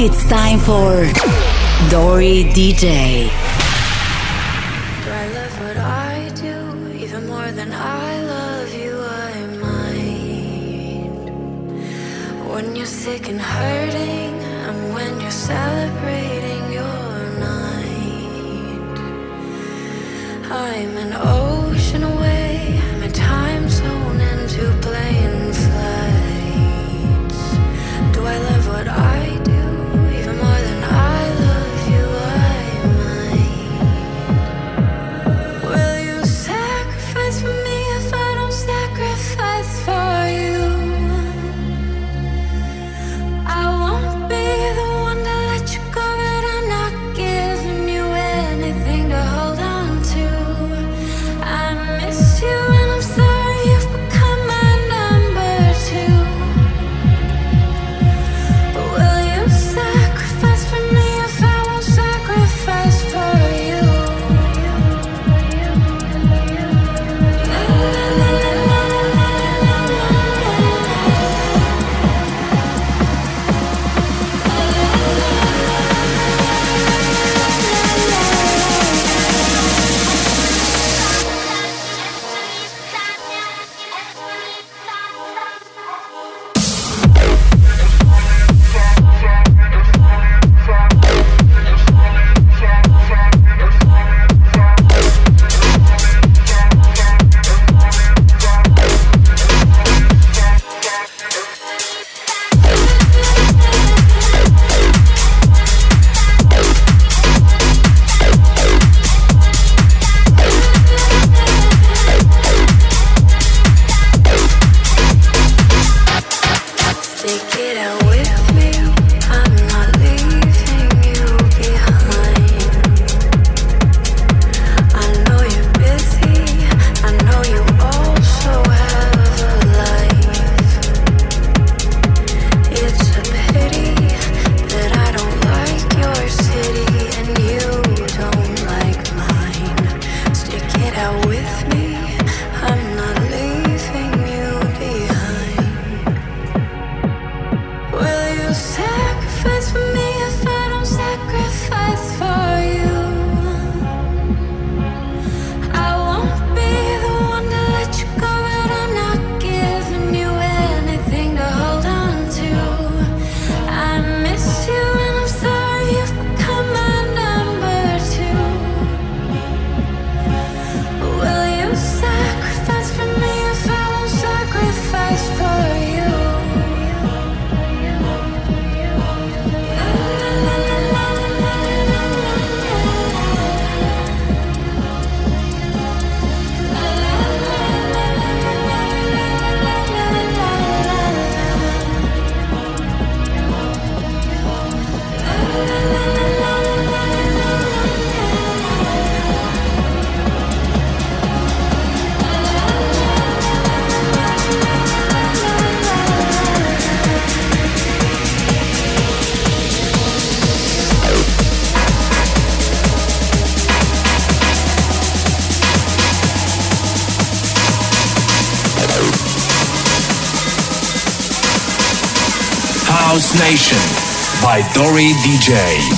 It's time for Dory DJ. Do I love what I do even more than I love you? I might. When you're sick and hurting. Nation by Dory DJ.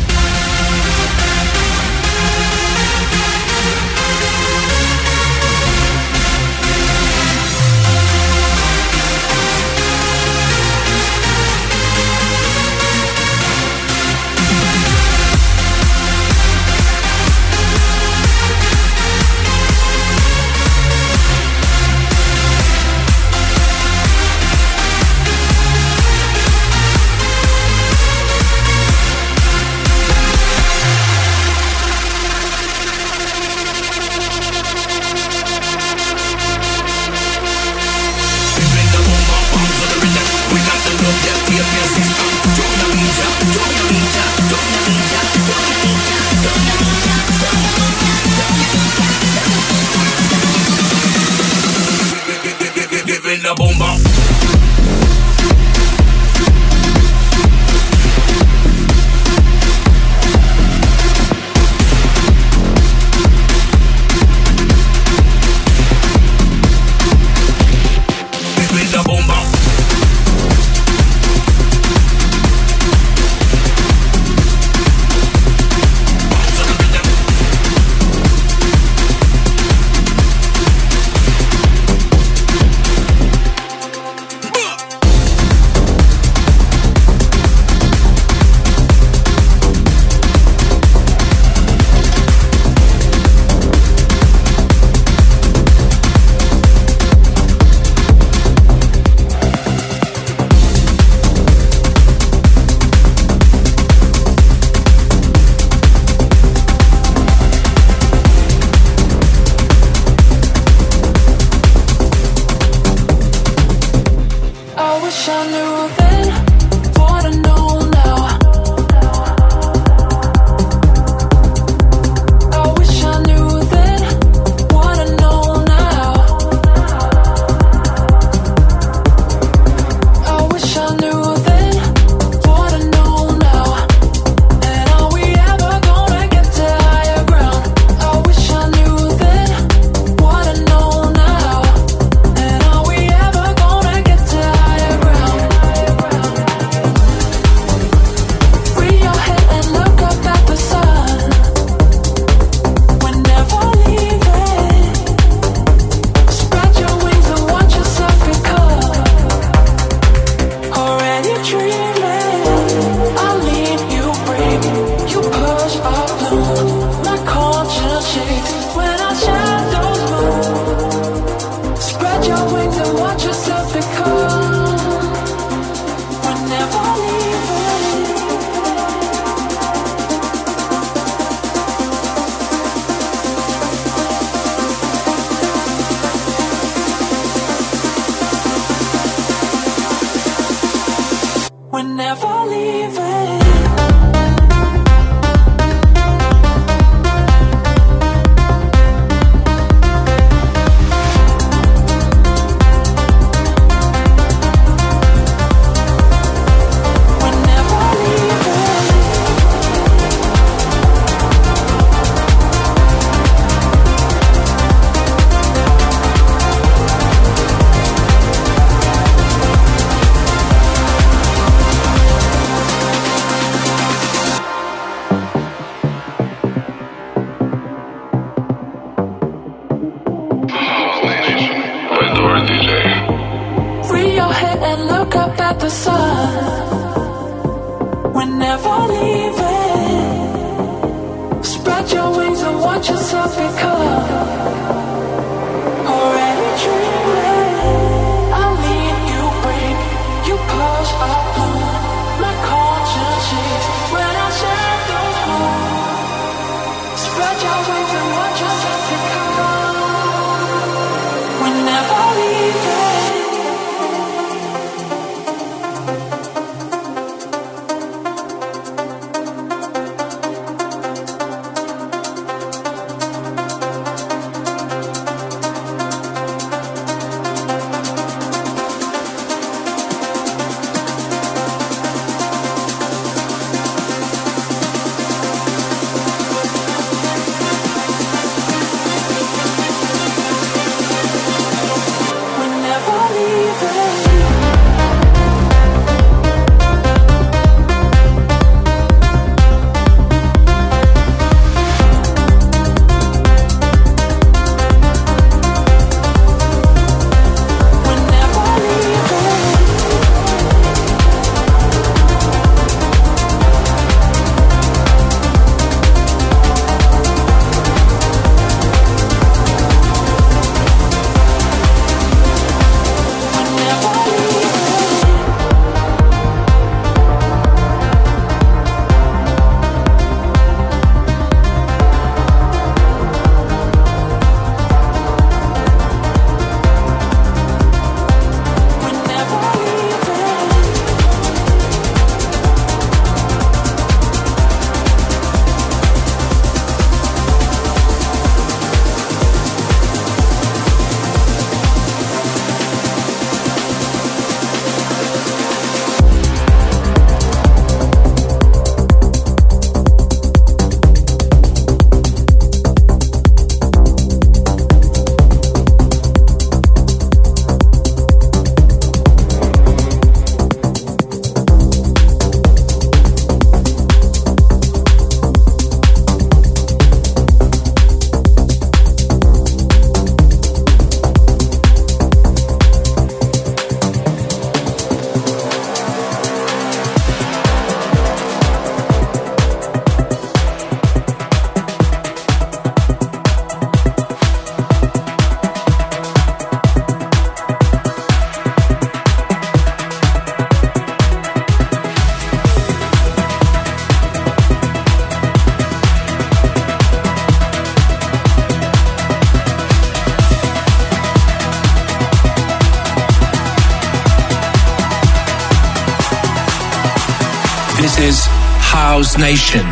House Nation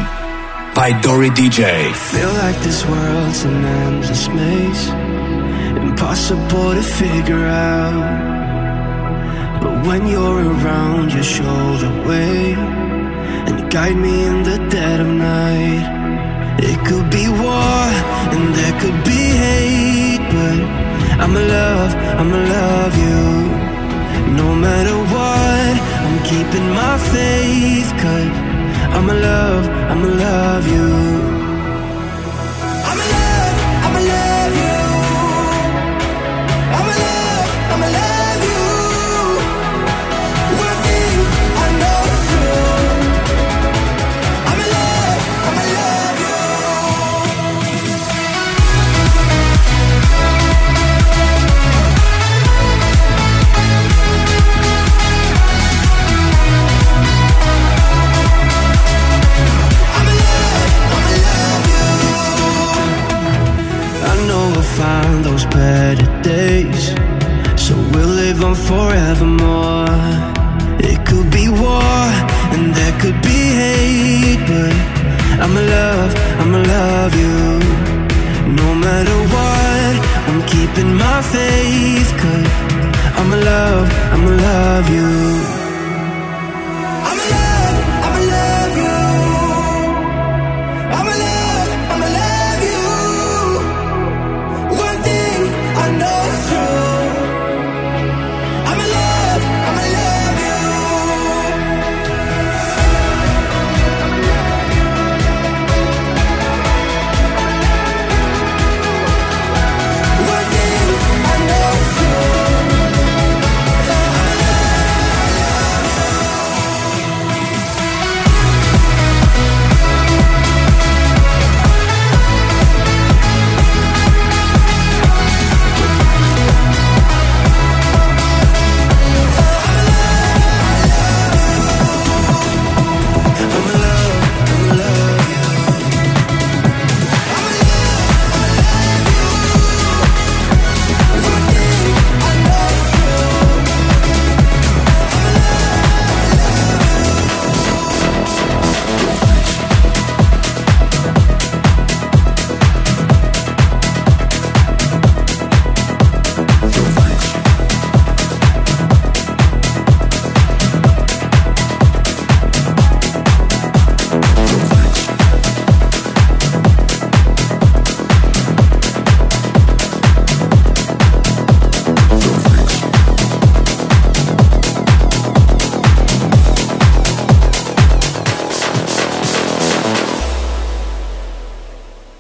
by Dori DJ. Feel like this world's an endless maze, impossible to figure out. But when you're around, you show the way and guide me in the dead of night. It could be war and there could be hate, but I'ma love, I'ma love you. No matter what, I'm keeping my faith, cause I'ma love, I'ma love you forevermore. It could be war and there could be hate, but I'ma love, I'ma love you. No matter what, I'm keeping my faith, cause I'ma love, I'ma love you.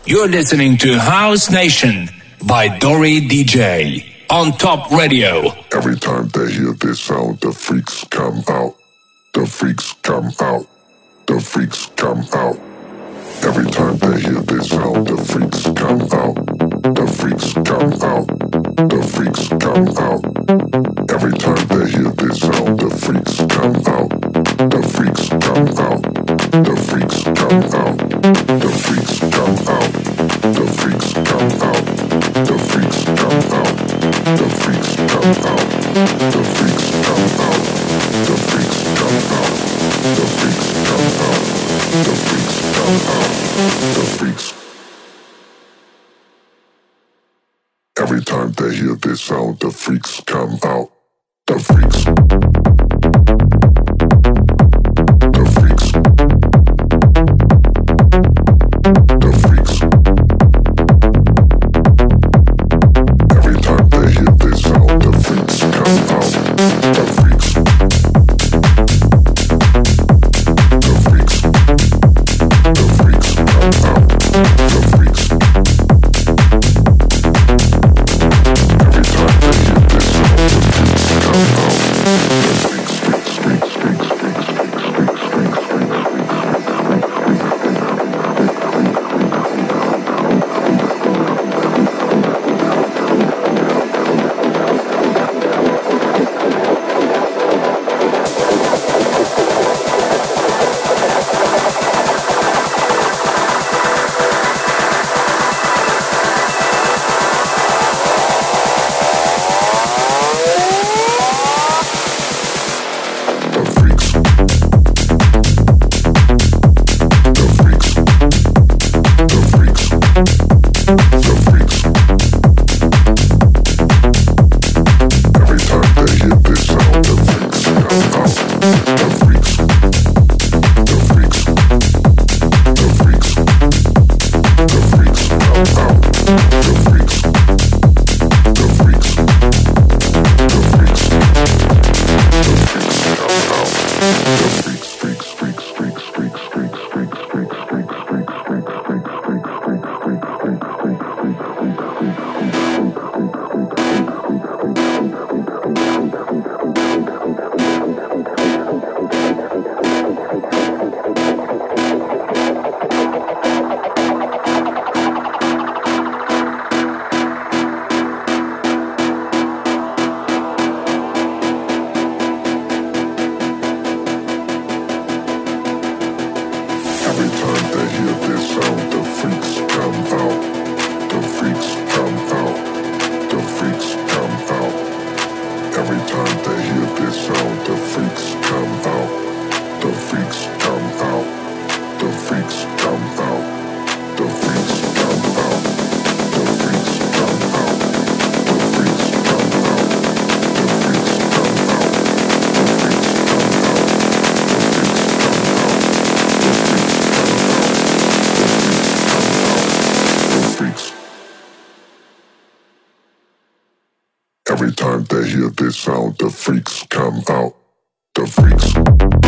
You're listening to House Nation by Dory DJ on Top Radio. Every time they hear this sound, the freaks come out. The freaks come out. The freaks come out. Every time they hear this sound, the freaks come out. The freaks come out. The freaks come out. Every time they hear this sound, the freaks come out. The freaks come out. The freaks come out. freak. Every time they hear this sound, the freaks come out. The freaks.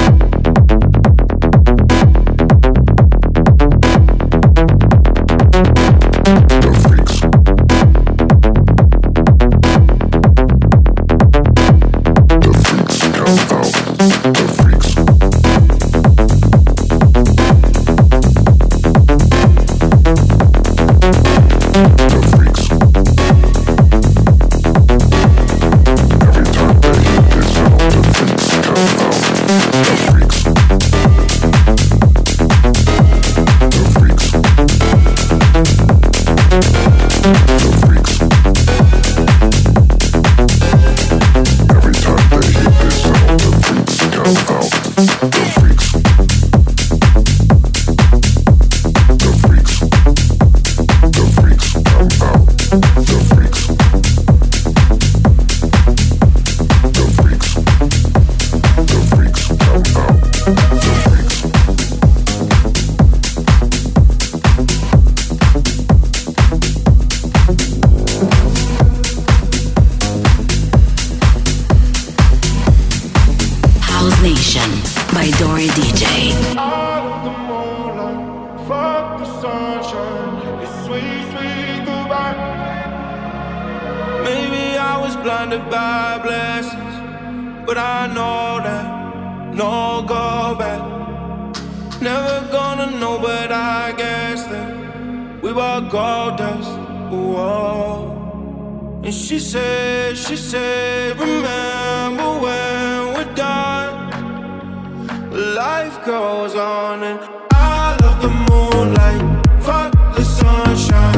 but I know that no go back. Never gonna know, but I guess that we were gold dust. Whoa. And she said, she said, remember when we're done. Life goes on, and I love the moonlight. Fuck the sunshine.